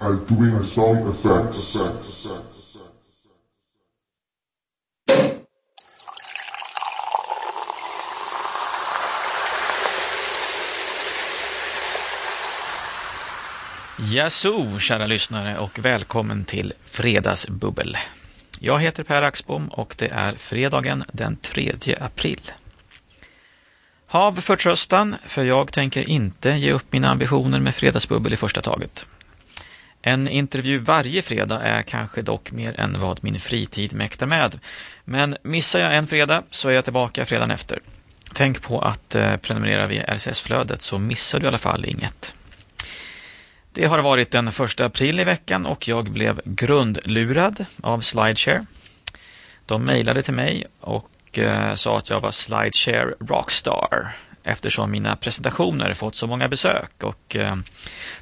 are doing a sound effects. Jaså, kära lyssnare och välkommen till Fredagsbubbel. Jag heter Per Axbom och det är fredagen den 3 april. Hav förtröstan, för jag tänker inte ge upp mina ambitioner med Fredagsbubbel i första taget. En intervju varje fredag är kanske dock mer än vad min fritid mäktar med. Men missar jag en fredag så är jag tillbaka fredagen efter. Tänk på att eh, prenumerera via RSS-flödet så missar du i alla fall inget. Det har varit den första april i veckan och jag blev grundlurad av Slideshare. De mejlade till mig och eh, sa att jag var Slideshare Rockstar eftersom mina presentationer fått så många besök och eh,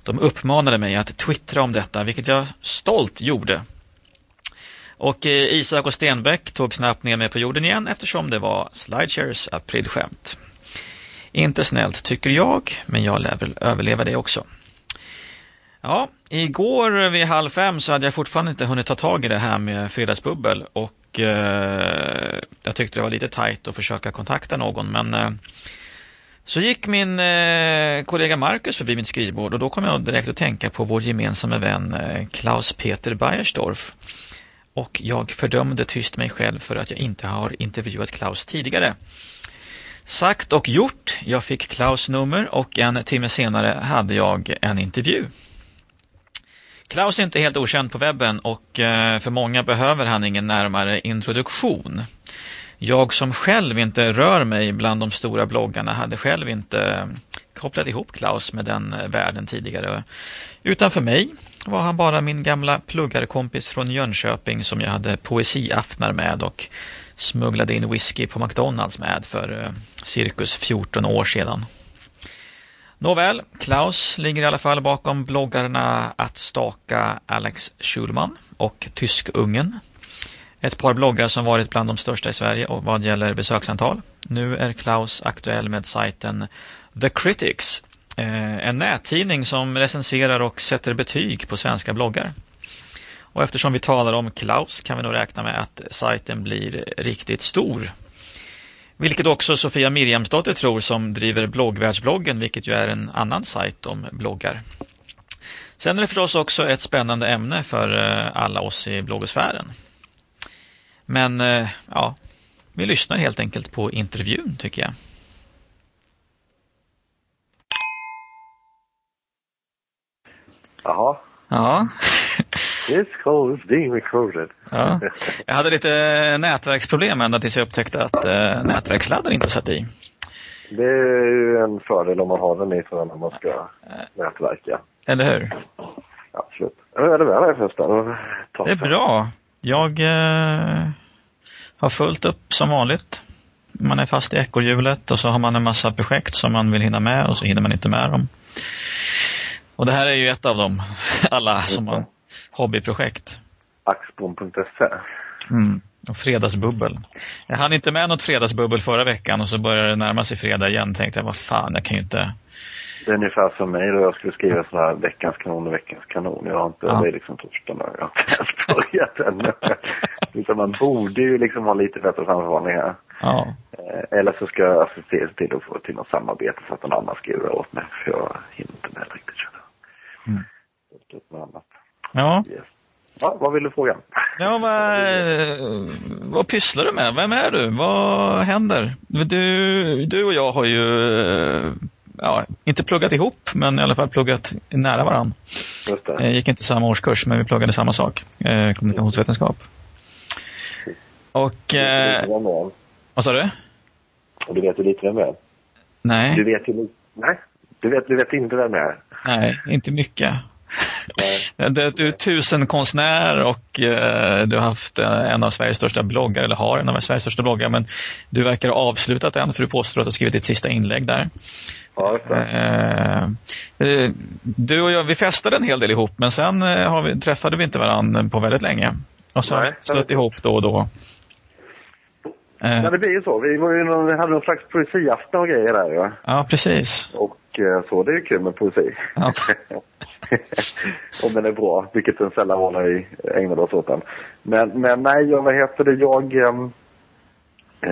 de uppmanade mig att twittra om detta, vilket jag stolt gjorde. Och eh, Isak och Stenbeck tog snabbt ner mig på jorden igen eftersom det var Slideshares aprilskämt. Inte snällt tycker jag, men jag lär väl överleva det också. Ja, igår vid halv fem så hade jag fortfarande inte hunnit ta tag i det här med fredagsbubbel och eh, jag tyckte det var lite tajt att försöka kontakta någon men eh, så gick min eh, kollega Marcus förbi mitt skrivbord och då kom jag direkt att tänka på vår gemensamma vän eh, Klaus-Peter Beiersdorf. Och jag fördömde tyst mig själv för att jag inte har intervjuat Klaus tidigare. Sagt och gjort, jag fick Klaus nummer och en timme senare hade jag en intervju. Klaus är inte helt okänd på webben och eh, för många behöver han ingen närmare introduktion. Jag som själv inte rör mig bland de stora bloggarna hade själv inte kopplat ihop Klaus med den eh, världen tidigare. Utan för mig var han bara min gamla pluggarkompis från Jönköping som jag hade poesiaftnar med och smugglade in whisky på McDonalds med för eh, cirkus 14 år sedan. Nåväl, Klaus ligger i alla fall bakom bloggarna Att staka Alex Schulman och Tyskungen. Ett par bloggar som varit bland de största i Sverige och vad gäller besöksantal. Nu är Klaus aktuell med sajten The Critics, eh, en nättidning som recenserar och sätter betyg på svenska bloggar. Och eftersom vi talar om Klaus kan vi nog räkna med att sajten blir riktigt stor vilket också Sofia Mirjamsdotter tror som driver bloggvärldsbloggen, vilket ju är en annan sajt om bloggar. Sen är det förstås också ett spännande ämne för eh, alla oss i bloggosfären. Men eh, ja, vi lyssnar helt enkelt på intervjun tycker jag. Jaha. Ja. This call is being recorded. ja. Jag hade lite nätverksproblem ända tills jag upptäckte att eh, nätverksladdar inte satt i. Det är ju en fördel om man har den i när man ska nätverka. Eller hur? Absolut. Hur är det med dig förresten? Det är bra. Jag eh, har fullt upp som vanligt. Man är fast i ekorrhjulet och så har man en massa projekt som man vill hinna med och så hinner man inte med dem. Och det här är ju ett av dem, alla som har hobbyprojekt. Axbom.se Mm. Och fredagsbubbel. Jag hann inte med något fredagsbubbel förra veckan och så började det närma sig fredag igen. Tänkte jag, vad fan, jag kan ju inte... Det är ungefär som mig då jag skulle skriva så här veckans kanon och veckans kanon. Jag har inte, Ja. det är liksom torsdag nu. Jag har inte ens börjat ännu. Utan man borde ju liksom ha lite bättre framförhållning här. Ja, Eh, Eller så ska jag se till att få till något samarbete så att någon annan skriver åt mig. För jag hinner inte med riktigt känner jag. Mm. Något annat. ja. Yes. Ja, vad vill du fråga? Ja, vad, vad pysslar du med? Vem är du? Vad händer? Du, du och jag har ju ja, inte pluggat ihop, men i alla fall pluggat nära varandra. Jag gick inte samma årskurs, men vi pluggade samma sak, eh, kommunikationsvetenskap. Och, eh, Du vad sa du? Och du vet ju lite vem det är. Du Nej, vet ju Nej, du vet, du vet inte vem det är. nej, inte mycket. Nej. Du, är tusenkonstnär och eh, du har haft eh, en av Sveriges största bloggar, eller har en av Sveriges största bloggar, men du verkar ha avslutat den för du påstår att du har skrivit ditt sista inlägg där. Ja. Eh, eh, du och jag, vi festade en hel del ihop, men sen har vi, träffade vi inte varandra på väldigt länge. Och så har vi stött ihop då och då. Eh, Ja, det blir ju så. Vi, var ju någon, vi hade någon slags poesiafton och grejer där ja. ja, precis. Och eh, så, det är ju kul med poesi. Ja. Om den är bra, vilket den sällan var när vi ägnade oss åt den. Men, men nej, jag, vad heter det, jag... ehm, Eh,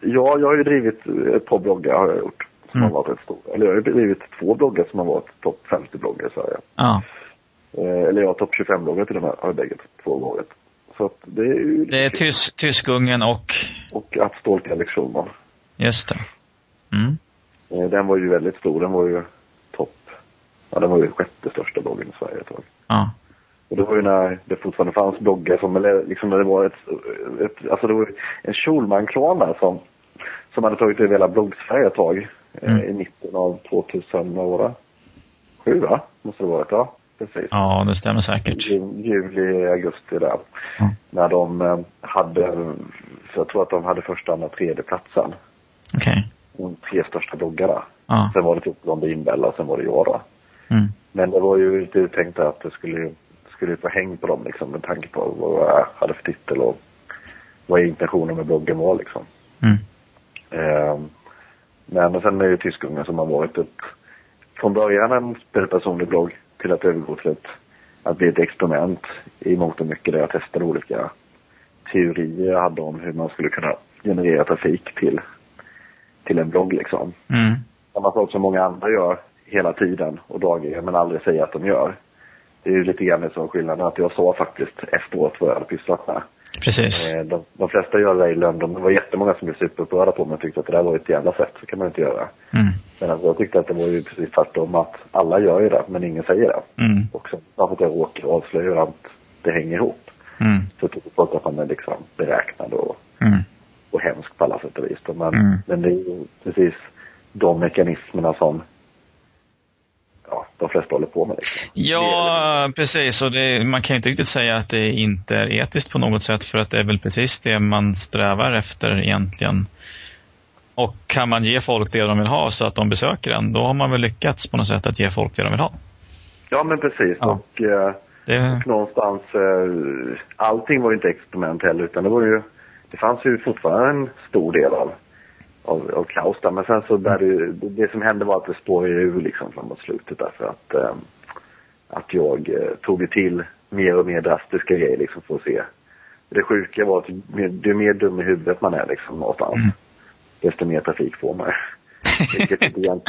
ja, jag har ju drivit ett par bloggar har jag gjort. Som Mm. har varit rätt stora. Eller jag har drivit två bloggar som har varit topp 50 bloggar i Sverige. ja. Eh, eller jag topp 25 bloggar till och med har jag bägge två varit. Så att det är ju... Det är tys Tyskungen och... Och att stolta lektioner. Just det. Mm. Eh, Den var ju väldigt stor. Den var ju topp. Ja, den var ju sjätte största bloggen i Sverige ett tag. Ja. Och det var ju när det fortfarande fanns bloggar som, eller liksom när det var ett, ett alltså det var en Schulman-klan där som, som hade tagit över hela bloggsverige ett tag. eh, Mm. I mitten av 2007 va? Måste det vara ja. Precis. ja, det stämmer säkert. Ju- Juli, augusti där. Ja. När de eh, hade, jag tror att de hade första, andra, tredje platsen. Okej. De tre största bloggarna. Ja. Sen var det typ Blondinbella och sen var det jag då. Mm. Men det var ju lite tänkt att det skulle, skulle få häng på dem liksom med tanke på vad jag hade för titel och vad intentionen med bloggen var liksom. Mm. Ehm, men sen är ju Tyskungen som har varit ett, från början en väldigt personlig blogg till att övergå till ett, att bli ett experiment i mångt och mycket där jag testade olika teorier jag hade om hur man skulle kunna generera trafik till, till en blogg liksom. Mm. Samma sak som många andra gör hela tiden och dagligen men aldrig säger att de gör. Det är ju lite grann som skillnaden att jag sa faktiskt efteråt vad jag hade pysslat med. Precis. Eh, De, de flesta gör det i London. Det var jättemånga som blev superupprörda på mig och tyckte att det där var ett jävla sätt. Så kan man inte göra. Mm. Men alltså, jag tyckte att det var ju precis tvärtom att alla gör ju det men ingen säger det. Mm. Och sen för att jag råkar avslöja att det hänger ihop. Mm. Så tycker folk att man är liksom beräknad och, Mm. Och hemsk på alla sätt och vis. då. Men, Mm. men det är ju precis de mekanismerna som ja, de flesta håller på med. Liksom. Ja, precis. Och det, man kan ju inte riktigt säga att det inte är etiskt på något sätt för att det är väl precis det man strävar efter egentligen. Och kan man ge folk det de vill ha så att de besöker den, då har man väl lyckats på något sätt att ge folk det de vill ha. Ja, men precis. Ja. Och, eh, Det, och någonstans, eh, allting var ju inte experiment heller utan det var ju, det fanns ju fortfarande en stor del av, av, av kaos där. Men sen så där det, det som hände var att det spårade ur liksom framåt slutet därför att, eh, att jag eh, tog det till mer och mer drastiska grejer liksom för att se. Det sjuka var att ju mer- dum i huvudet man är liksom någonstans, Mm. desto mer trafik får man. vilket,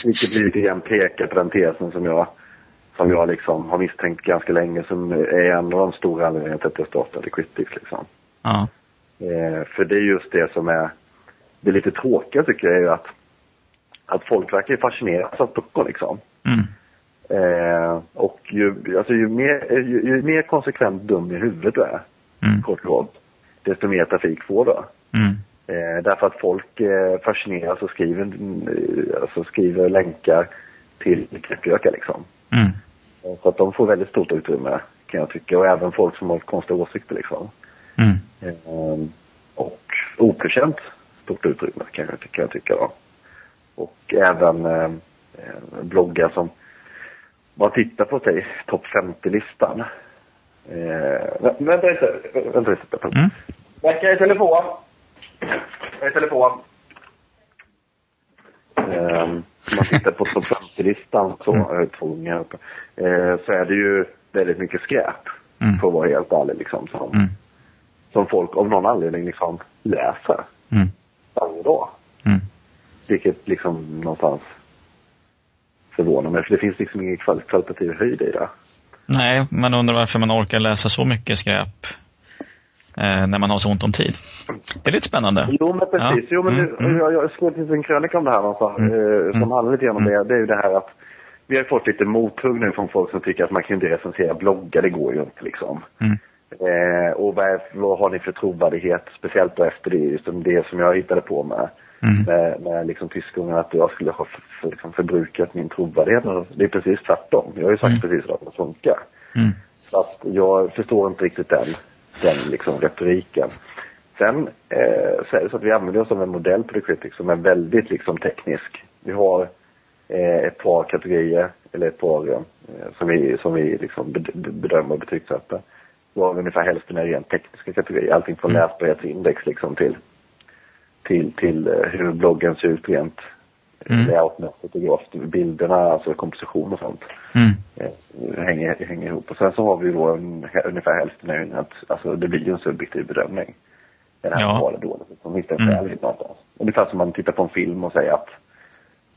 vilket lite grann pekar på den tesen som jag som jag liksom har misstänkt ganska länge som är en av de stora anledningarna till att jag startade Critics liksom. ja. Eh, för det är just det som är det lite tråkiga tycker jag är ju att att folk verkar fascineras av böcker liksom. Mm. Eh, och ju, alltså ju, mer, ju, ju mer konsekvent dum i huvudet du är, Mm. kort och gott, desto mer trafik får du. Mm. Eh, därför att folk eh, fascineras och skriver, eh, alltså skriver länkar till knäppjökar liksom. Mm. Eh, Så att de får väldigt stort utrymme kan jag tycka och även folk som har konstiga åsikter liksom. Mm. Eh, och oförtjänt stort utrymme kan jag, kan jag tycka då. Och även eh, eh, bloggar som bara tittar på sig topp 50-listan. Eh, vä- vänta lite, vänta lite. Mm. Verkar i telefon. Jag är i telefon. Um, om man tittar på topp 50-listan så, Mm. två ungar här uppe, eh, så är det ju väldigt mycket skräp. Mm. För att vara helt ärlig liksom. Som, Mm. Som folk av någon anledning liksom läser Mm. varje dag. Mm. Vilket liksom någonstans förvånar mig. För det finns liksom ingen kval- kvalitativ höjd i det. Nej, man undrar varför man orkar läsa så mycket skräp eh, när man har så ont om tid. Det är lite spännande. Jo men precis. Ja. Jo, men Mm, nu, mm. jag, jag skrev en krönika om det här någonstans. Mm, Eh, som mm, handlar lite grann om det. Det är ju det här att vi har fått lite mothugg nu från folk som tycker att man kan inte recensera bloggar. Det går ju inte liksom. Mm. Eh, och vad, har ni för trovärdighet? Speciellt då efter det, just det som jag hittade på med, Mm. med, med liksom tyskungen att jag skulle ha för, liksom förbrukat min trovärdighet. Det är precis tvärtom. Jag har ju sagt Mm. precis att det funkar. Mm. Så att jag förstår inte riktigt den, den liksom retoriken. Sen eh, så är det så att vi använder oss av en modell på The Critic som är väldigt liksom teknisk. Vi har eh, ett par kategorier, eller ett par eh, som vi, som vi liksom bed- bedömer och betygsätter. Vi ungefär hälften är rent tekniska kategorier. Allting från Mm. läsbarhetsindex liksom till, till, till eh, hur bloggen ser ut rent Mm. layoutmässigt och gravt. Bilderna, alltså komposition och sånt. Mm. eh, hänger, hänger ihop. Och sen så har vi då en, ungefär hälften är att alltså, det blir ju en subjektiv bedömning. Är det här Ja. bra eller dåligt? Det en Mm. i någonstans? Ungefär som man tittar på en film och säger att eh,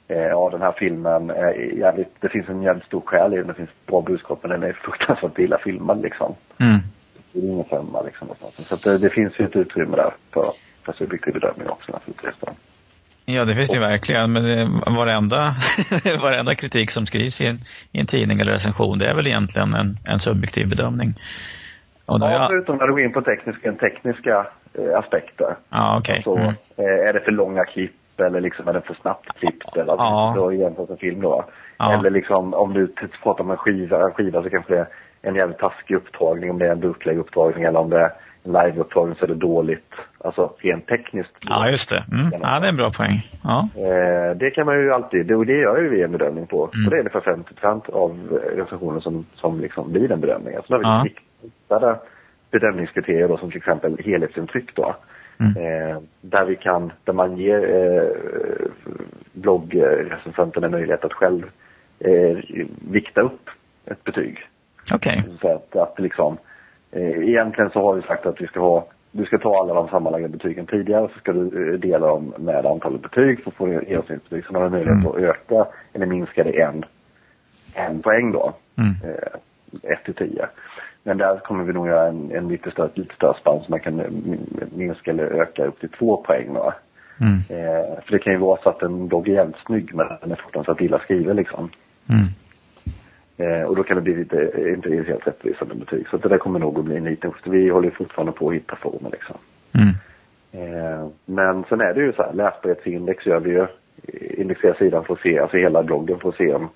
ja, den här filmen är jävligt, det finns en jävligt stor själ i den, det finns bra budskap men den är fruktansvärt illa filmad liksom. Mm. Det är ingen femma liksom. Så att det, det finns ju ett utrymme där för, för subjektiv bedömning också naturligtvis. Då. Ja, det finns det ju verkligen. Men det, varenda, varenda kritik som skrivs i en, i en tidning eller recension, det är väl egentligen en, en subjektiv bedömning. Och Ja, ja, förutom när du går in på tekniska, tekniska eh, aspekter. ja, okej. Så, Mm. eh, är det för långa klipp eller liksom är det för snabbt klippt? Eller, Ja. Då jämfört med film då. Ja. Eller liksom om du pratar om en skiva, en skiva så kanske det är en jävligt taskig upptagning om det är en bootleg-upptagning eller om det är en live-upptagning så är det dåligt. Alltså rent tekniskt. Ja, just det. Mm. Ja, det är en bra poäng. Ja. Eh, det kan man ju alltid, det, och det gör ju vi en bedömning på. Mm. Och det är ungefär 50 av recensioner som, som liksom blir en bedömning. Alltså, har vi Ja. bedömningskriterier då, som till exempel helhetsintryck då. Mm. Eh, där vi kan, där man ger eh, bloggrecensenten en möjlighet att själv eh, vikta upp ett betyg. Okej. Så att, att liksom, eh, egentligen så har vi sagt att vi ska ha, du ska ta alla de sammanlagda betygen tidigare så ska du eh, dela dem med antalet betyg för att få genomsnittsbetyg. Så man har möjlighet Mm. att öka eller minska det en, en poäng då. Mm. Eh, 1 till 10. Men där kommer vi nog göra en, en lite större, lite större spann så man kan min- minska eller öka upp till två poäng då. Mm. Eh, för det kan ju vara så att en blogg är jävligt snygg men den är fruktansvärt illa skriven liksom. Mm. Eh, och då kan det bli lite, inte helt rättvisande betyg. Så det där kommer nog att bli en liten Vi håller fortfarande på att hitta former liksom. Mm. Eh, men sen är det ju så här, läsbarhetsindex gör vi ju. Indexerar sidan för att se, alltså hela bloggen för att se om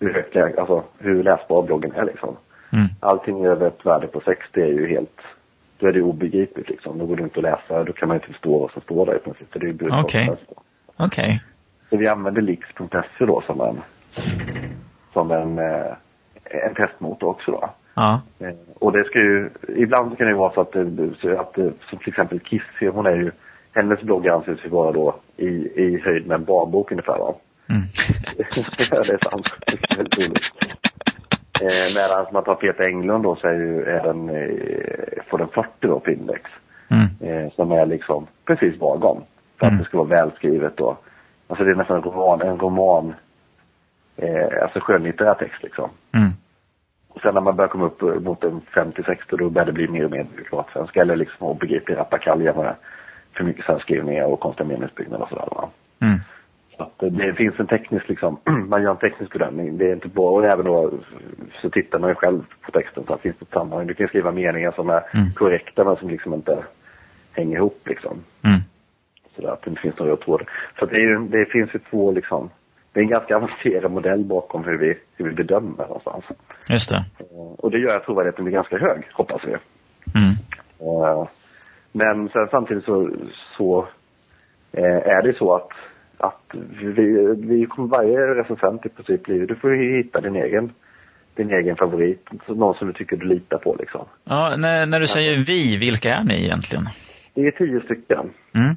hur, högt, alltså, hur läsbar bloggen är liksom. Mm. Allting över ett värde på 60 är ju helt, då är det obegripligt liksom. Då går det inte att läsa, då kan man inte förstå vad som står där i princip. Det är ju. Okej. Okej. Så vi använder Lix.se då som en, som en, eh, en testmotor också då. Ja. Eh, Och det ska ju, ibland kan det ju vara så att, det- att det- som till exempel Kissy, hon är ju, hennes blogg anses ju vara då i, i höjd med en barnbok ungefär va. Mm. det är sant. Det är väldigt roligt. Eh, medan man tar Peter Englund då så är, ju, är den, eh, får den 40 då på index. Mm. Eh, som är liksom precis lagom. För att Mm. det ska vara välskrivet då. Alltså det är nästan en roman, en roman, eh, alltså skönlitterär text liksom. Mm. Och sen när man börjar komma upp mot en 50-60 då börjar det bli mer och mer byråkratsvenska eller liksom obegriplig rappakalja med för mycket särskrivningar och konstiga meningsbyggnad och sådär. Va? Så att det- finns en teknisk liksom, man gör en teknisk bedömning. Det är inte bara, och även då så tittar man ju själv på texten så att det finns ett sammanhang. Du kan skriva meningar som är Mm. korrekta men som liksom inte hänger ihop liksom. Mm. Så att det inte finns någon röd tråd. Så det, ju- det finns ju två liksom, det är en ganska avancerad modell bakom hur vi, hur vi bedömer någonstans. Just det. Eh, Och det gör att trovärdigheten blir ganska hög, hoppas vi. Mm. Eh, Men sen samtidigt så, så eh, är det så att, att vi, vi kommer varje recensent i princip blir, du får hitta din egen, din egen favorit, någon som du tycker du litar på liksom. Ja, när, när du säger vi, vilka är ni egentligen? Det är tio stycken. Mm.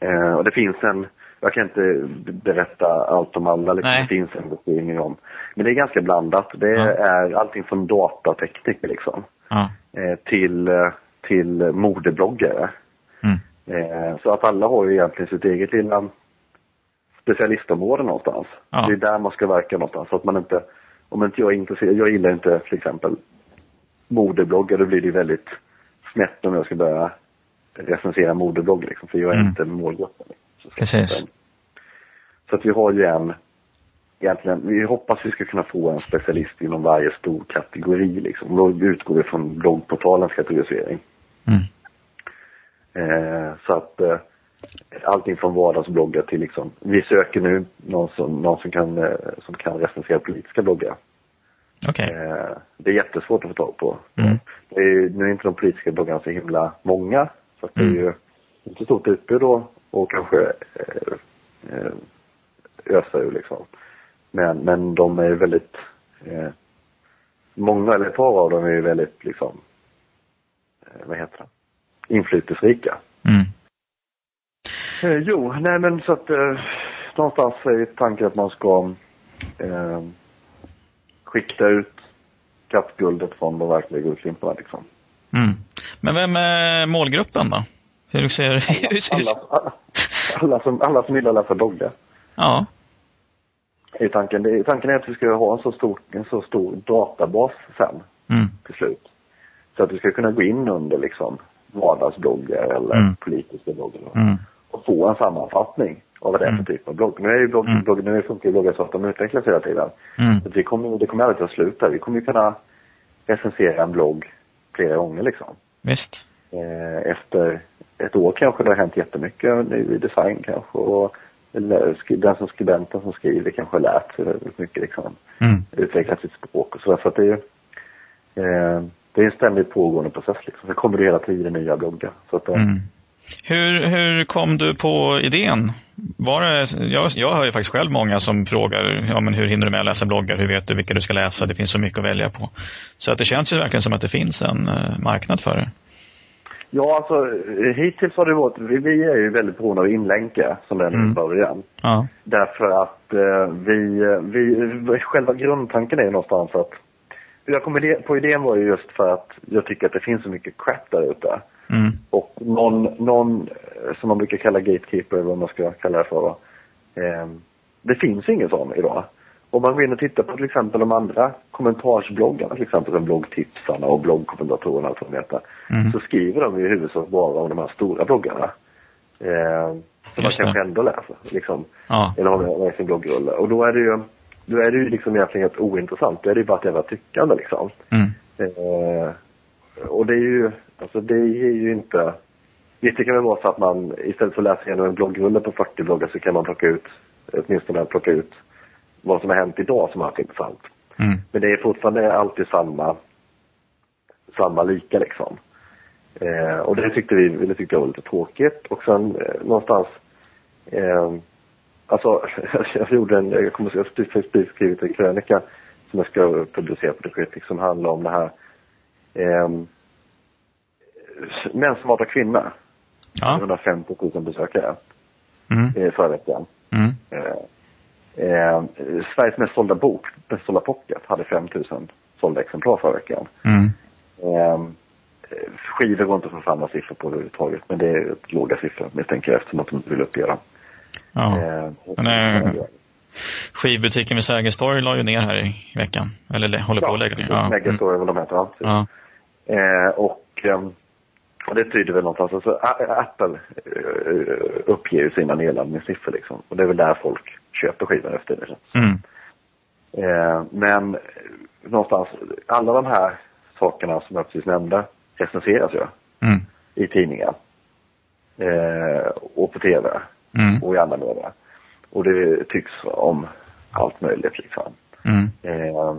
Eh, och det finns en, jag kan inte berätta allt om alla, liksom. Det finns en beskrivning om. Men det är ganska blandat. Det Ja. är allting från datatekniker liksom, Ja. eh, till, eh, till modebloggare. Mm. Eh, så att alla har ju egentligen sitt eget lilla specialistområde någonstans. Ja. Det är där man ska verka någonstans. Så att man inte, om inte jag är intresserad, jag gillar inte till exempel modebloggar, då blir det väldigt snett om jag ska börja recensera modeblogg liksom, för jag är Mm. inte målgruppen. Så- Precis. Så att vi har ju en, egentligen, vi hoppas vi ska kunna få en specialist inom varje stor kategori liksom. Då utgår vi från bloggportalens kategorisering. Mm. Eh, så att eh, allting från vardagsbloggar till liksom, vi söker nu någon som, någon som, kan, eh, som kan recensera politiska bloggar. Okej. Eh, det är jättesvårt att få tag på. Mm. Det är, nu är inte de politiska bloggarna så himla många. Så att det är Mm. ju inte stort utbud då och kanske eh, eh, ösa ur liksom. Men, men de är ju väldigt, eh, många eller ett par av dem är ju väldigt liksom, eh, vad heter det, inflytelserika. Mm. Eh, jo, nej men så att eh, någonstans är tanken att man ska eh, skikta ut kattguldet från de verkliga guldklimparna liksom. Mm. Men vem är målgruppen då? Hur ser, hur ser Alla, alla, alla, som, alla som gillar att läsa bloggar. Ja. Är tanken, det tanken är att vi ska ha en så stor, en så stor databas sen Mm. till slut. Så att du ska kunna gå in under liksom vardagsbloggar eller Mm. politiska bloggar Mm. Och få en sammanfattning av vad det är för Mm. typ av blogg. Nu är ju blogg, Mm. blogg, nu funkar ju bloggar så att de utvecklas hela tiden. Mm. Så vi kommer, det kommer aldrig ta slut där. Vi kommer ju kunna recensera en blogg flera gånger liksom. Visst. Eh, efter ett år kanske det har hänt jättemycket nu i design kanske och den som skribenten som skriver kanske har lärt sig väldigt mycket liksom. Mm. Utvecklat sitt språk och sådär. Så att det är ju eh, det är en ständigt pågående process liksom. Det kommer det hela tiden nya bloggar. Så att, eh, Mm. Hur, hur kom du på idén? Var det, jag, jag hör ju faktiskt själv många som frågar ja, men hur hinner du med att läsa bloggar? Hur vet du vilka du ska läsa? Det finns så mycket att välja på. Så att det känns ju verkligen som att det finns en eh, marknad för det. Ja, alltså hittills har det varit, vi, vi är ju väldigt beroende av inlänkar som i Mm. början. Ja. Därför att eh, vi, vi, själva grundtanken är ju någonstans att jag kom på idén var ju just för att jag tycker att det finns så mycket crap där ute. Mm. Och någon, någon eh, som man brukar kalla gatekeeper, eller vad man ska kalla det för. Eh, det finns ingen sån idag. Om man går in och tittar på till exempel de andra kommentarsbloggarna, till exempel som bloggtipsarna och bloggkommentatorerna och allt vad de heter. Mm. Så skriver de i huvudsak bara om de här stora bloggarna. Eh, som man kanske ändå läser. Liksom. Ja. Eller har med sin bloggrulle. Och då är det ju, då är det ju liksom egentligen helt ointressant. Då är det ju bara ett jävla tyckande liksom. Mm. Eh, och det är ju, alltså det är ju inte... Visst det kan väl vara så att man istället för att läsa igenom en bloggrulle på 40 bloggar så kan man plocka ut, åtminstone plocka ut vad som har hänt idag som har varit intressant. Mm. Men det är fortfarande alltid samma, samma lika liksom. Eh, och det tyckte vi, det tyckte jag var lite tråkigt. Och sen eh, någonstans, eh, alltså jag gjorde en, jag kommer att skriva skrivit en krönika som jag ska publicera på The Critic som handlar om det här eh, Män som hatar kvinnor. Ja. 150 000 besökare Mm. eh, förra veckan. Mm. Eh, eh, Sveriges mest sålda bok, Best sålda pocket, hade 5 000 sålda exemplar förra veckan. Mm. Eh, skivor går inte att få fram några siffror på överhuvudtaget, men det är låga siffror misstänker jag eftersom att de vill uppge dem. Ja. Eh, Men, eh, Skivbutiken vid Sergels torg la ju ner här i veckan. Eller håller på att lägga ner. Ja. Mm. Megastore är vad de heter. Ja. Eh, och, ehm, och det tyder väl någonstans, alltså Apple eh, uppger ju sina nedladdningssiffror liksom. Och det är väl där folk köper skivor efter det. Mm. Eh, men någonstans, alla de här sakerna som jag precis nämnde recenseras ju Mm. i tidningar. Eh, och på TV Mm. och i andra medier. Och det tycks om allt möjligt liksom. Mm. Eh,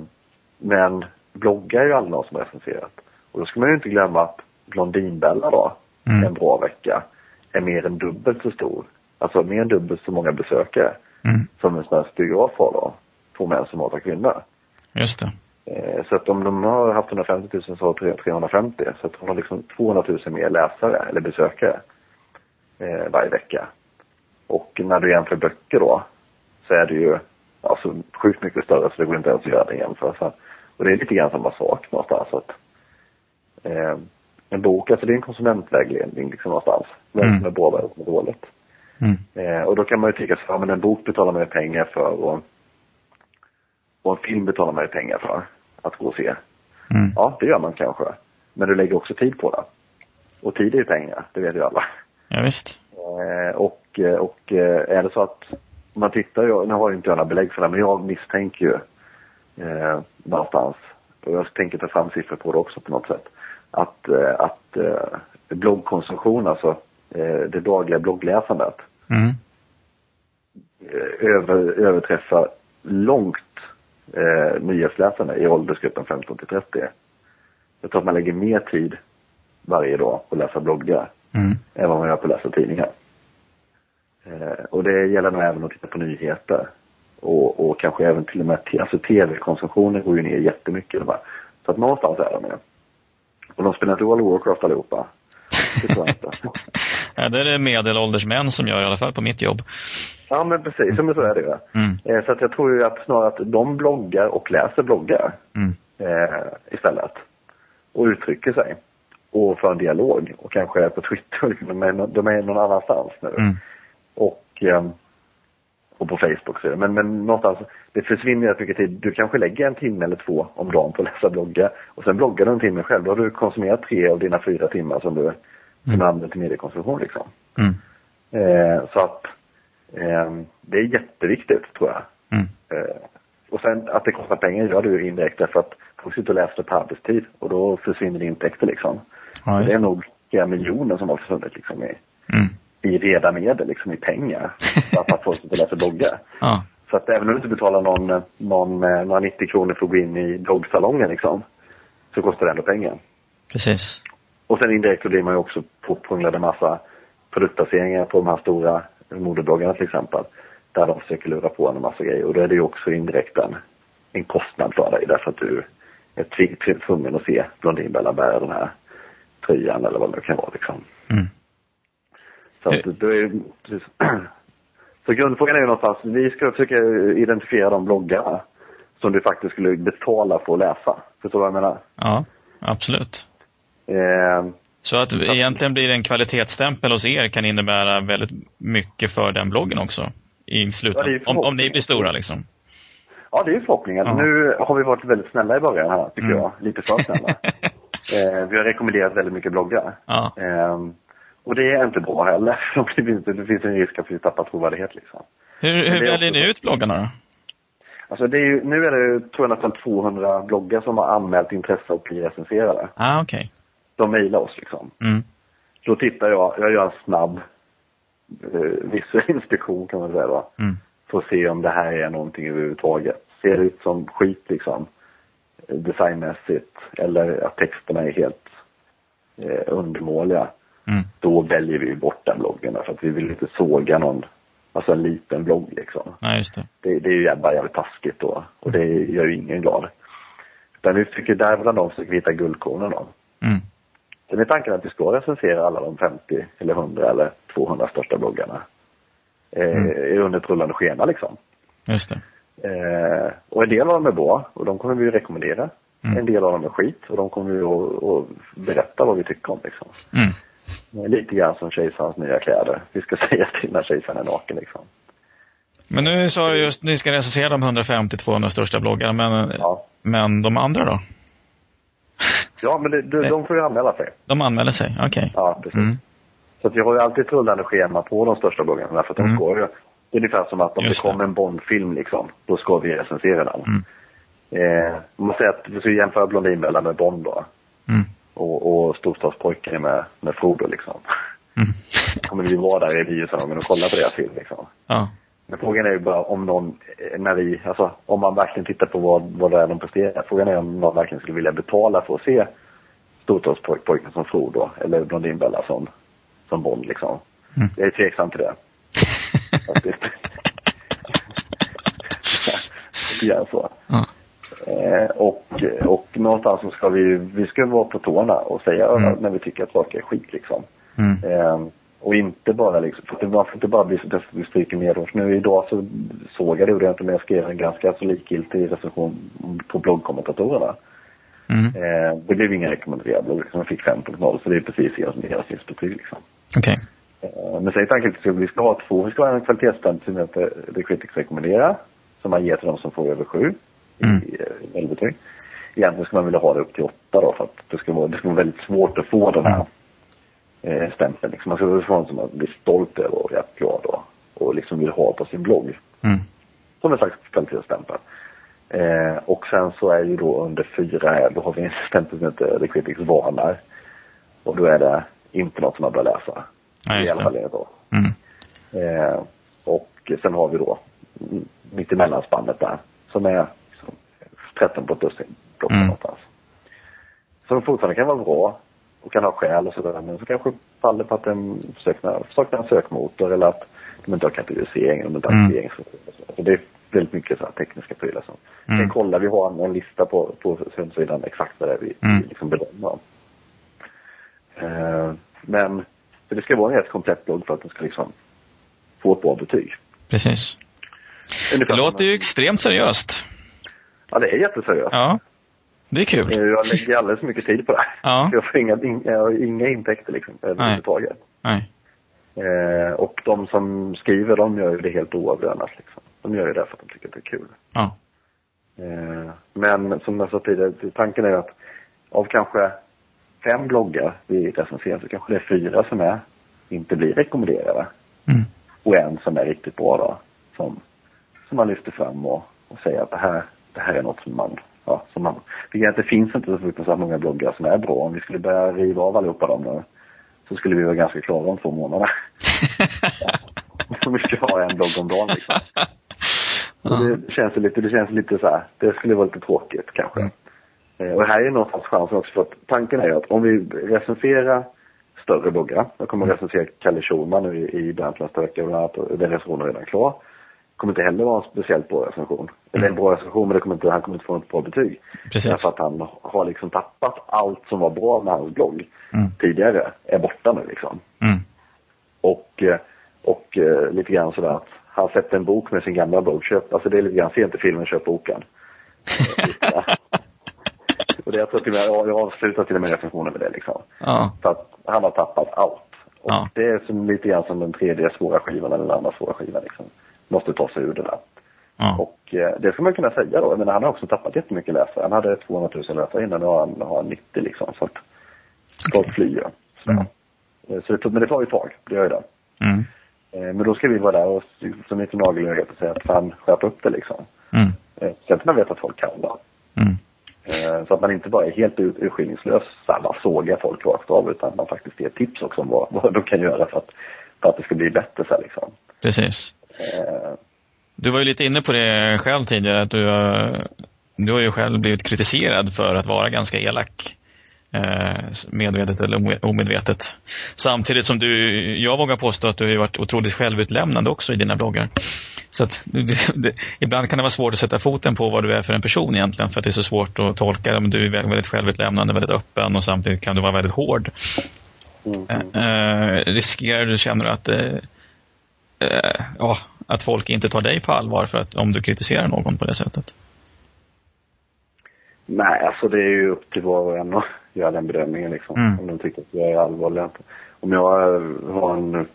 men bloggar är ju aldrig någon som har recenserat. Och då ska man ju inte glömma att Blondinbella då, Mm. en bra vecka, är mer än dubbelt så stor. Alltså mer än dubbelt så många besökare Mm. som en svensk biograf har då. Två män som hatar kvinnor. Just det. Eh, så att om de har haft 150 000 så har de 350. Så att de har liksom 200 000 mer läsare eller besökare eh, varje vecka. Och när du jämför böcker då så är det ju alltså sjukt mycket större så det går inte ens att göra den jämförelsen. Och det är lite grann samma sak någonstans. Att, eh, en bok, alltså det är en konsumentvägledning liksom någonstans. Vad Mm. som är bra och vad som är dåligt. Mm. Eh, och då kan man ju tycka så ja men en bok betalar man ju pengar för och, och en film betalar man ju pengar för att gå och se. Mm. Ja, det gör man kanske. Men du lägger också tid på det. Och tid är ju pengar, det vet ju alla. Ja, visst. Eh, och, och eh, är det så att man tittar, ju, nu har jag inte jag några belägg för det, men jag misstänker ju eh, någonstans, och jag tänker ta fram siffror på det också på något sätt, att, eh, att eh, bloggkonsumtion, alltså eh, det dagliga bloggläsandet, Mm. eh, över, överträffar långt eh, nyhetsläsarna i åldersgruppen 15 till 30. Jag tror att man lägger mer tid varje dag på att läsa bloggar Mm. än vad man gör på att läsa tidningar. Eh, och det gäller nog även att titta på nyheter. Och, och kanske även till och med alltså tv-konsumtionen går ju ner jättemycket. Va? Så att någonstans är de ju. Och de spelar inte World of Warcraft allihopa. Det tror jag inte. Ja, det är det medelålders män som gör i alla fall på mitt jobb. Ja, men precis. Men så är det ju. Mm. Eh, Så att jag tror ju att snarare att de bloggar och läser bloggar Mm. eh, istället. Och uttrycker sig. Och för en dialog. Och kanske är på Twitter. Men de är någon annanstans nu. Mm. Och, och på Facebook. Så. det. Men, men någonstans, det försvinner rätt mycket tid. Du kanske lägger en timme eller två om dagen på att läsa bloggar. Och sen bloggar du en timme själv. Då har du konsumerat tre av dina fyra timmar som du, som du använder till mediekonsumtion. Liksom. Mm. Eh, så att ehm, det är jätteviktigt tror jag. Mm. Eh, och sen att det kostar pengar gör det ju indirekt därför att folk sitter och läser på arbetstid och då försvinner intäkter liksom. Ja, det just är det. nog flera miljoner som har försvunnit liksom i, Mm. I reda medel, liksom i pengar. För att folk sitter och läser bloggar. Ja. Så att även om du inte betalar någon, någon, eh, några 90 kronor för att gå in i bloggsalongen liksom, så kostar det ändå pengar. Precis. Och sen indirekt så blir man ju också påprånglad en massa produktplaceringar på de här stora modebloggarna till exempel. Där de försöker lura på en massa grejer och då är det ju också indirekt en, en kostnad för dig därför att du är tv- tv- tvungen att se Blondinbella bära den här tröjan eller vad det kan vara liksom. Mm. Så, att, då är, så grundfrågan är ju någonstans, vi ska försöka identifiera de bloggarna som du faktiskt skulle betala för att läsa. Förstår du vad jag menar? Ja, absolut. Eh, Så att egentligen blir det en kvalitetsstämpel hos er kan innebära väldigt mycket för den bloggen också. I Ja, det slutändan. är om, om ni blir stora liksom. Ja, det är ju förhoppningen. Ja. Nu har vi varit väldigt snälla i början här, tycker Mm. jag. Lite för snälla. eh, vi har rekommenderat väldigt mycket bloggar. Ja. Eh, och det är inte bra heller. det, finns, det finns en risk att vi tappar trovärdighet liksom. Hur, hur väljer ni ut bloggarna då? Alltså det är ju, nu är det tror jag nästan 200 bloggar som har anmält intresse och blir recenserade. Ah, okej. De mejlar oss liksom. Mm. Då tittar jag, jag gör en snabb eh, visuell inspektion kan man säga då. Mm. För att se om det här är någonting överhuvudtaget. Ser det ut som skit liksom eh, designmässigt eller att texterna är helt eh, undermåliga. Mm. Då väljer vi bort den bloggen för att vi vill inte såga någon, alltså en liten blogg liksom. Nej, just det. Det, det är ju bara jävligt taskigt då och det gör ju ingen glad. Utan vi försöker där bland dem försöker vi hitta guldkornen då. Mm. Sen är tanken att vi ska recensera alla de 50 eller 100 eller 200 största bloggarna. Eh, Mm. Under ett rullande schema liksom. Just det. Eh, och en del av dem är bra och de kommer vi ju rekommendera. Mm. En del av dem är skit och de kommer vi att, att berätta vad vi tycker om liksom. Mm. Lite grann som kejsarens nya kläder. Vi ska säga till när kejsaren är naken liksom. Men nu sa du just ni ska recensera de 150-200 största bloggarna, men, Ja, men de andra då? ja men det, de, de får ju anmäla sig. De anmäler sig? Okej. Ja, precis. Mm. Så att vi har ju alltid ett rullande schema på de största bloggarna därför att de Mm. ska ju det är ungefär som att om Just det kommer en Bondfilm liksom, då ska vi recensera den. Mm. Eh, man säga att vi ska jämföra Blondinbella med Bond då. Mm. Och, och Storstadspojken med, med Frodo liksom. Mm. Kommer vi vara där i biosalongen och kolla på deras film liksom. Ja. Men frågan är ju bara om någon, när vi, alltså om man verkligen tittar på vad, vad det är de presterar. Frågan är om någon verkligen skulle vilja betala för att se Storstadspojken som Frodo eller Blondinbella som, som Bond liksom. Mm. Jag är tveksam till det. Lite grann så. ja. Eh, och, och någonstans så ska vi, vi ska vara på tårna och säga Mm. när vi tycker att saker är skit liksom. Mm. Eh, och inte bara liksom, för man får inte bara bli så att vi stryker med oss. Nu idag så såg jag det, och inte, men jag skrev en ganska så likgiltig recension på bloggkommentatorerna. Mm. Eh, det blev ingen rekommenderad blogg, liksom. jag fick 5.0 så det är precis deras genomsnittsbetyg liksom. Okej. Eh, Men är tanken att vi ska ha två, vi ska ha en kvalitetsstämpel som heter The Critics rekommenderar. Som man ger till de som får över sju Mm. i medelbetyg. Egentligen skulle man vilja ha det upp till åtta då för att det ska vara, det ska vara väldigt svårt att få den här eh, stämpeln. Liksom. Man ska vara sån som man blir stolt över och rätt glad då. Och liksom vill ha på sin blogg. Mm. Som en slags kvalitetsstämpel. Eh, och sen så är ju då under fyra här, då har vi en stämpel som heter The Critics varnar. Och då är det inte något som man bör läsa. Ja, I alla fall det. enligt oss. Mm. Eh, och sen har vi då mm, mitt emellanspannet där som är 13 på ett dussin Mm. någonstans. Som fortfarande kan vara bra och kan ha skäl och sådär men så kanske faller på att den saknar, saknar en sökmotor eller att de inte har kategorisering, de inte har Mm. Så det är väldigt mycket så här tekniska prylar som. Mm. Sen kollar vi har en, en lista på, på hemsidan exakt vad det är vi, Mm. vi liksom bedömer. Eh, men För det ska vara en rätt komplett blogg för att den ska liksom få ett bra betyg. Precis. Ungefär Det låter ju extremt seriöst. Ja, det är jätteseriöst. Ja, det är kul. Jag lägger alldeles för mycket tid på det. Ja. Jag får inga, in, jag har inga intäkter liksom överhuvudtaget. Nej. Eh, och de som skriver, de gör ju det helt oavlönat liksom. De gör ju det för att de tycker att det är kul. Ja. Eh, men som jag sa tidigare, tanken är att av kanske fem bloggar vi recenserar så kanske det är fyra som är, inte blir rekommenderade. Mm. Och en som är riktigt bra då. Som, som man lyfter fram och, och säger att det här, det här är något som man, ja, som man, det, finns inte så fruktansvärt många bloggar som är bra. Om vi skulle börja riva av allihopa dem nu så skulle vi vara ganska klara om två månader. Om vi ska ha en blogg om dagen liksom. Och det känns lite, det känns lite så här, det skulle vara lite tråkigt kanske. Mm. Och här är någonstans chansen också för att tanken är ju att om vi recenserar större bloggar, jag kommer att recensera Kalle Schulman nu i, i på nästa vecka och den recensionen är redan klar. Kommer inte heller vara en speciellt bra recension. Eller en bra recension men det kommer inte, han kommer inte få ett bra betyg. Precis. Därför att han har liksom tappat allt som var bra med hans blogg Mm. tidigare, är borta nu liksom. Mm. Och, eh, och eh, lite grann sådär att han släppte en bok med sin gamla blogg. Köp, alltså det är lite grann, se inte filmen, köp boken. Och det jag tror till och med, jag har avslutat till och med recensionen med det liksom. Ja. För att han har tappat allt. Och Ja. det är som, lite grann som den tredje svåra skivan eller den andra svåra skivan liksom. Måste ta sig ur det där. Ja. Och eh, det ska man kunna säga då. Jag menar, han har också tappat jättemycket läsare. Han hade 200 000 läsare innan, nu har han, har han 90 liksom. Så att folk flyr. Så, Mm. Eh, så det, tog- men det tar ju ett tag, det gör ju det. Mm. Eh, Men då ska vi vara där och som lite nagelögat och säga att fan, skärp upp det liksom. Mm. Eh, Så att man vet att folk kan va. Mm. Eh, Så att man inte bara är helt ur- urskillningslös, bara sågar folk rakt av, utan man faktiskt ger tips också om vad, vad de kan göra för att, för att det ska bli bättre så här, liksom. Precis. Eh, Du var ju lite inne på det själv tidigare, att du, har- du har ju själv blivit kritiserad för att vara ganska elak. eh, Medvetet eller omed- omedvetet. Samtidigt som du, jag vågar påstå att du har varit otroligt självutlämnande också i dina bloggar. Så att det, det, ibland kan det vara svårt att sätta foten på vad du är för en person egentligen för att det är så svårt att tolka. Men du är väldigt självutlämnande, väldigt öppen och samtidigt kan du vara väldigt hård. mm, Eh, mm. eh, riskerar du, känner du att, eh, eh, ja, att folk inte tar dig på allvar för att, om du kritiserar någon på det sättet? Nej, alltså det är ju upp till var och en att göra den bedömningen liksom. Mm. Om de tycker att jag är allvarlig eller inte. Om jag har en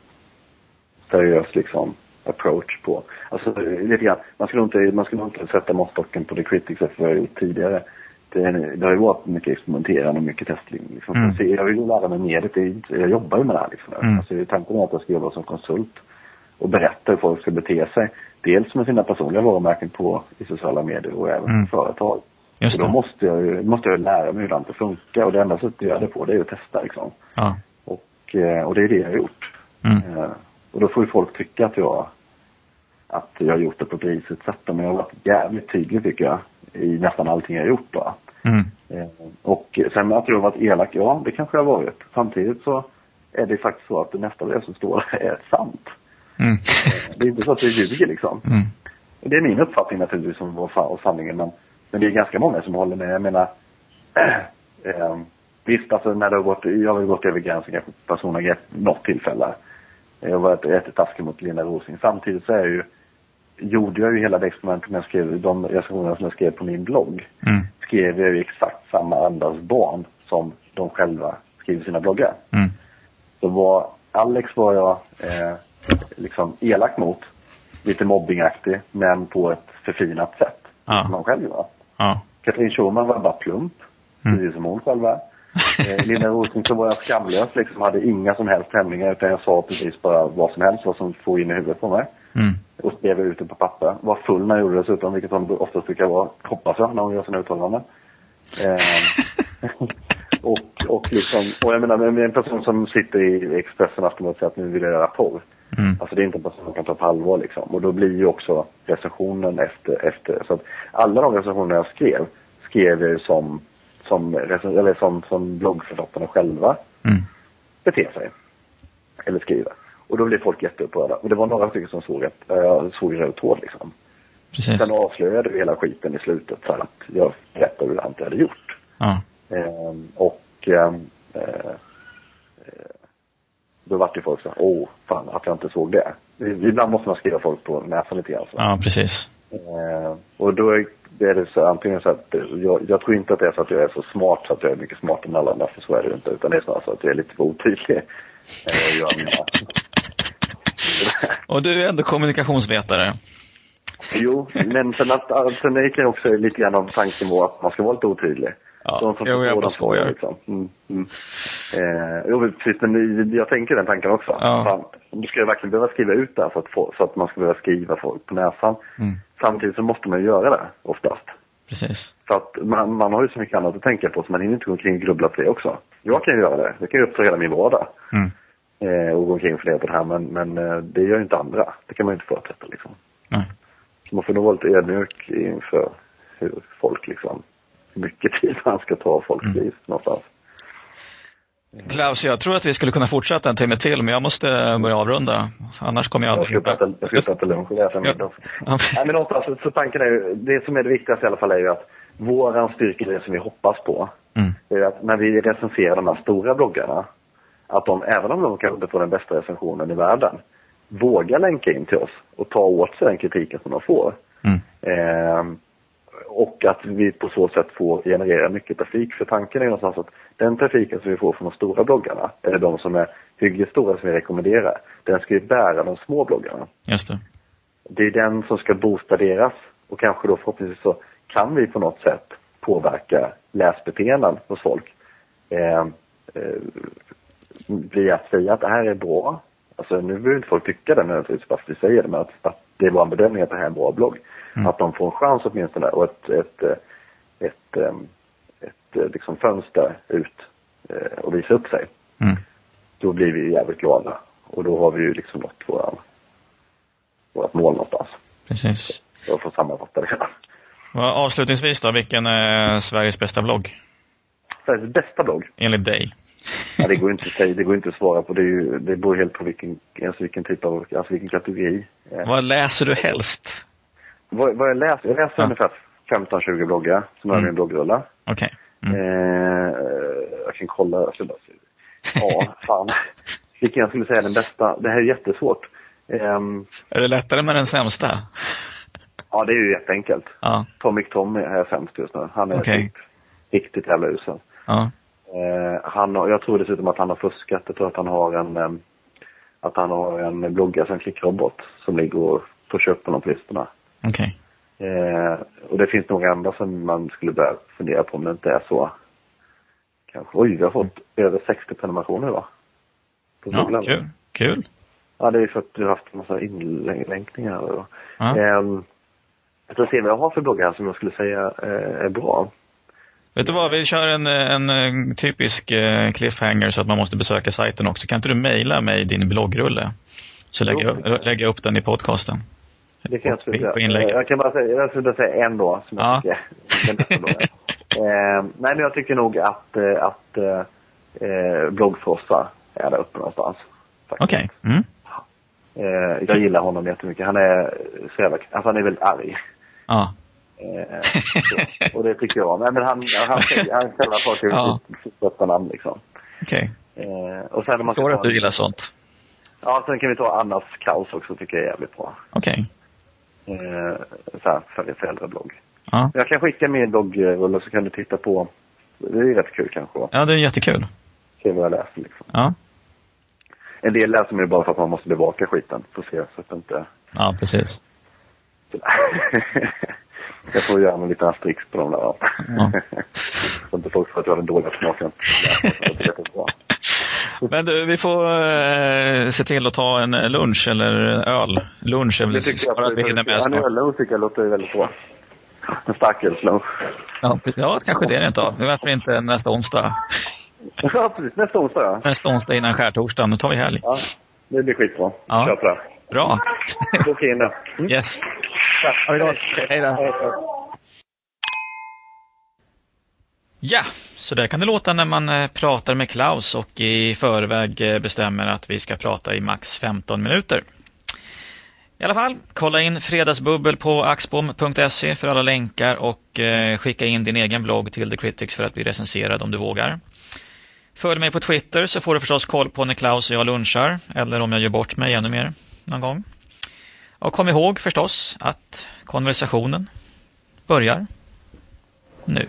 seriös liksom approach på, alltså lite grann, man skulle inte, man skulle inte sätta måttstocken på The Critics efter vad jag gjort tidigare. Det, är- det har ju varit mycket experimenterande och mycket testing. Liksom. Mm. Så jag vill ju lära mig mer, det jag jobbar ju med det här liksom. Mm. Alltså, tanken är att jag ska jobba som konsult och berätta hur folk ska bete sig. Dels med sina personliga varumärken på i sociala medier och även Mm. företag. Just Och då det. måste jag ju måste jag lära mig hur det funkar och det enda sättet att göra det på det är att testa liksom. Ja. Och, eh, och det är det jag har gjort. Mm. Eh, Och då får ju folk tycka att jag att jag har gjort det på ett risigt sätt. Men jag har varit jävligt tydlig tycker jag i nästan allting jag har gjort då. Mm. Eh, Och sen att jag har varit elak, ja det kanske jag har varit. Samtidigt så är det faktiskt så att det av det som står är sant. Mm. Det är inte så att jag ljuger liksom. Mm. Det är min uppfattning naturligtvis om och sanningen men, men det är ganska många som håller med. Jag menar, eh, visst alltså när det har gått, jag har väl gått över gränsen kanske personangrepp något tillfälle. Jag har varit jättetaskig mot Lena Rosing. Samtidigt så är jag ju, gjorde jag ju hela det experimentet när jag skrev, de recensionerna som jag skrev på min blogg. Mm. Skrev jag ju exakt samma andas barn som de själva skriver sina bloggar. Mm. Så var, Alex var jag eh, liksom elak mot, lite mobbingaktig, men på ett förfinat sätt. Ja. Som han själv var. Ja. Katrin Schulman var bara plump, Mm. precis som hon själv är. Eh, Linda Rosing så var jag skamlös liksom, hade inga som helst hämningar utan jag sa precis bara vad som helst, vad som får in i huvudet på mig. Mm. Och skrev ut det på papper. Var full när jag gjorde det dessutom, vilket hon oftast brukar vara, hoppas jag, när hon gör sina uttalanden. Eh, och, och liksom, och jag menar med en person som sitter i Expressen och Aftonbladet säger att nu vill jag göra porr. Mm. Alltså det är inte en person man kan ta på allvar liksom. Och då blir ju också recensionen efter, efter. Så att alla de recensioner jag skrev, skrev jag ju som, som, eller som, som bloggförfattarna själva Mm. beter sig. Eller skriver. Och då blev folk jätteupprörda. Och det var några stycken som såg att äh, jag såg röd tråd liksom. Precis. Sen avslöjade vi hela skiten i slutet för att jag berättade hur jag hade gjort. Ja. Ehm, och ehm, eh, eh, Då vart ju folk så här, åh, fan att jag inte såg det. Ibland måste man skriva folk på näsan lite grann. Så. Ja, precis. Eh, och då är det så antingen så att jag, jag tror inte att det är så att jag är så smart så att jag är mycket smartare än alla andra, för så är det inte. Utan det är snarare så att jag är lite för otydlig. Eh, och du är ändå kommunikationsvetare. Jo, men sen, att, sen gick jag också lite grann av tanken på att man ska vara lite otydlig. Ja, de som jo, jag bara skojar. Liksom. Mm, mm. Eh, jo, precis, men jag tänker den tanken också. Ja. Fan, du ska verkligen behöva skriva ut det här så att, få, så att man ska behöva skriva folk på näsan. Mm. Samtidigt så måste man ju göra det oftast. Precis. För att man, man har ju så mycket annat att tänka på så man hinner inte gå omkring och grubbla på det också. Jag kan ju göra det. Jag kan ju uppta hela min vardag. Mm. Eh, och gå omkring och fundera på det här men, men eh, det gör ju inte andra. Det kan man ju inte förutsätta liksom. Nej. Så man får nog vara lite ödmjuk inför hur folk liksom, mycket tid man ska ta folks mm. liv någonstans. Klaus, jag tror att vi skulle kunna fortsätta en timme till, men jag måste börja avrunda. Annars kommer jag aldrig... Jag ska äta lunch och äta middag. Nej, men någonstans, så tanken är ju, det som är det viktigaste i alla fall är ju att våran styrka, det som vi hoppas på, mm. är att när vi recenserar de här stora bloggarna, att de, även om de kanske inte får den bästa recensionen i världen, vågar länka in till oss och ta åt sig den kritiken som de får. Mm. Eh, och att vi på så sätt får generera mycket trafik. För tanken är någonstans att den trafiken som vi får från de stora bloggarna, eller de som är hyggligt stora som vi rekommenderar, den ska ju bära de små bloggarna. Just det. Det är den som ska boosta deras och kanske då förhoppningsvis så kan vi på något sätt påverka läsbeteenden hos folk. Eh, eh, via att säga att det här är bra. Alltså nu behöver inte folk tycka det nödvändigtvis för att vi säger det, men att, att det är vår bedömning att det här är en bra blogg. Mm. Att de får en chans åtminstone och ett, ett, ett, ett, ett liksom fönster ut eh, och visa upp sig. Mm. Då blir vi jävligt glada. Och då har vi ju liksom nått våran, vårat mål någonstans. Precis. Jag får sammanfatta det hela. Avslutningsvis då, vilken är Sveriges bästa blogg? Sveriges bästa blogg? Enligt dig? Ja, det går inte det går inte att svara på. Det, är ju, det beror helt på vilken, alltså vilken typ av, alltså vilken kategori. Vad läser du helst? Vad, vad jag läser? Jag läser ja. ungefär 15-20 bloggar som mm. min bloggrulla. Okej. Okay. Mm. Eh, jag kan kolla. Ja, fan. Vilken jag skulle säga är den bästa. Det här är jättesvårt. Um, är det lättare med den sämsta? Ja, det är ju jätteenkelt. Ja. Tomic Tommy är sämst just nu. Han är okay. typ riktigt jävla usel. Ja. Eh, han har, jag tror dessutom att han har fuskat. Jag tror att han har en, um, att han har en bloggare som klickrobot som ligger och pushar upp honom på listorna. Okej. Okay. Eh, och det finns några andra som man skulle börja fundera på om det inte är så. Kanske. Oj, vi har fått mm. över 60 prenumerationer idag. ja, kul. Kul. Ja, det är för att du har haft en massa inlänkningar. Och, ja. eh, jag ska se vad jag har för bloggar som jag skulle säga eh, är bra. Vet du vad, vi kör en, en, en typisk eh, cliffhanger så att man måste besöka sajten också. Kan inte du mejla mig din bloggrulle? Så lägger jag, lägger jag upp den i podcasten. Det kan jag absolut göra. Jag kan bara säga, jag skulle säga en då. Som ja. jag tycker, eh, nej, men jag tycker nog att, eh, att eh, bloggfrossa är där uppe någonstans. Okej. Okay. Mm. Eh, jag gillar honom jättemycket. Han är så jävla, alltså han är väldigt arg. Ja. Eh, och det tycker jag om. Men han, han, han, kallar folk ja. sitt namn liksom. Okej. Okay. Eh, och sen man Förstår att du gillar sånt. Ja, sen kan vi ta Annas kaos också, tycker jag är jävligt bra. Okej. Okay eh, så för föräldrablogg. Ja. Jag kan skicka min bloggrulle så kan du titta på. Det är rätt kul kanske. Ja, det är jättekul. Se vad jag läser liksom. Ja. En del läser man ju bara för att man måste bevaka skiten. För att se så att inte... Ja, precis. jag får göra en liten asterix på dem där. Ja. så inte folk tror att jag har den dåliga smaken. Men du, vi får eh, se till att ta en lunch eller öl. Lunch är väl bara att vi hinner med. En öllunch tycker jag låter väldigt bra. En starkölslunch. Ja, precis. Ja, kanske det rent av. Varför inte nästa onsdag? Ja, precis. Nästa onsdag, ja. Nästa onsdag innan skärtorsdagen. Då tar vi helg. Ja, det blir skitbra. Ja. Kör på det. Bra. Boka in det. Mm. Yes. Ha det gott. Hej då. Ja, så där kan det låta när man eh, pratar med Klaus och i förväg eh, bestämmer att vi ska prata i max 15 minuter. I alla fall, kolla in Fredagsbubbel på axbom.se för alla länkar och eh, skicka in din egen blogg till The Critics för att bli recenserad om du vågar. Följ mig på Twitter så får du förstås koll på när Klaus och jag lunchar eller om jag gör bort mig ännu mer någon gång. Och kom ihåg förstås att konversationen börjar nu.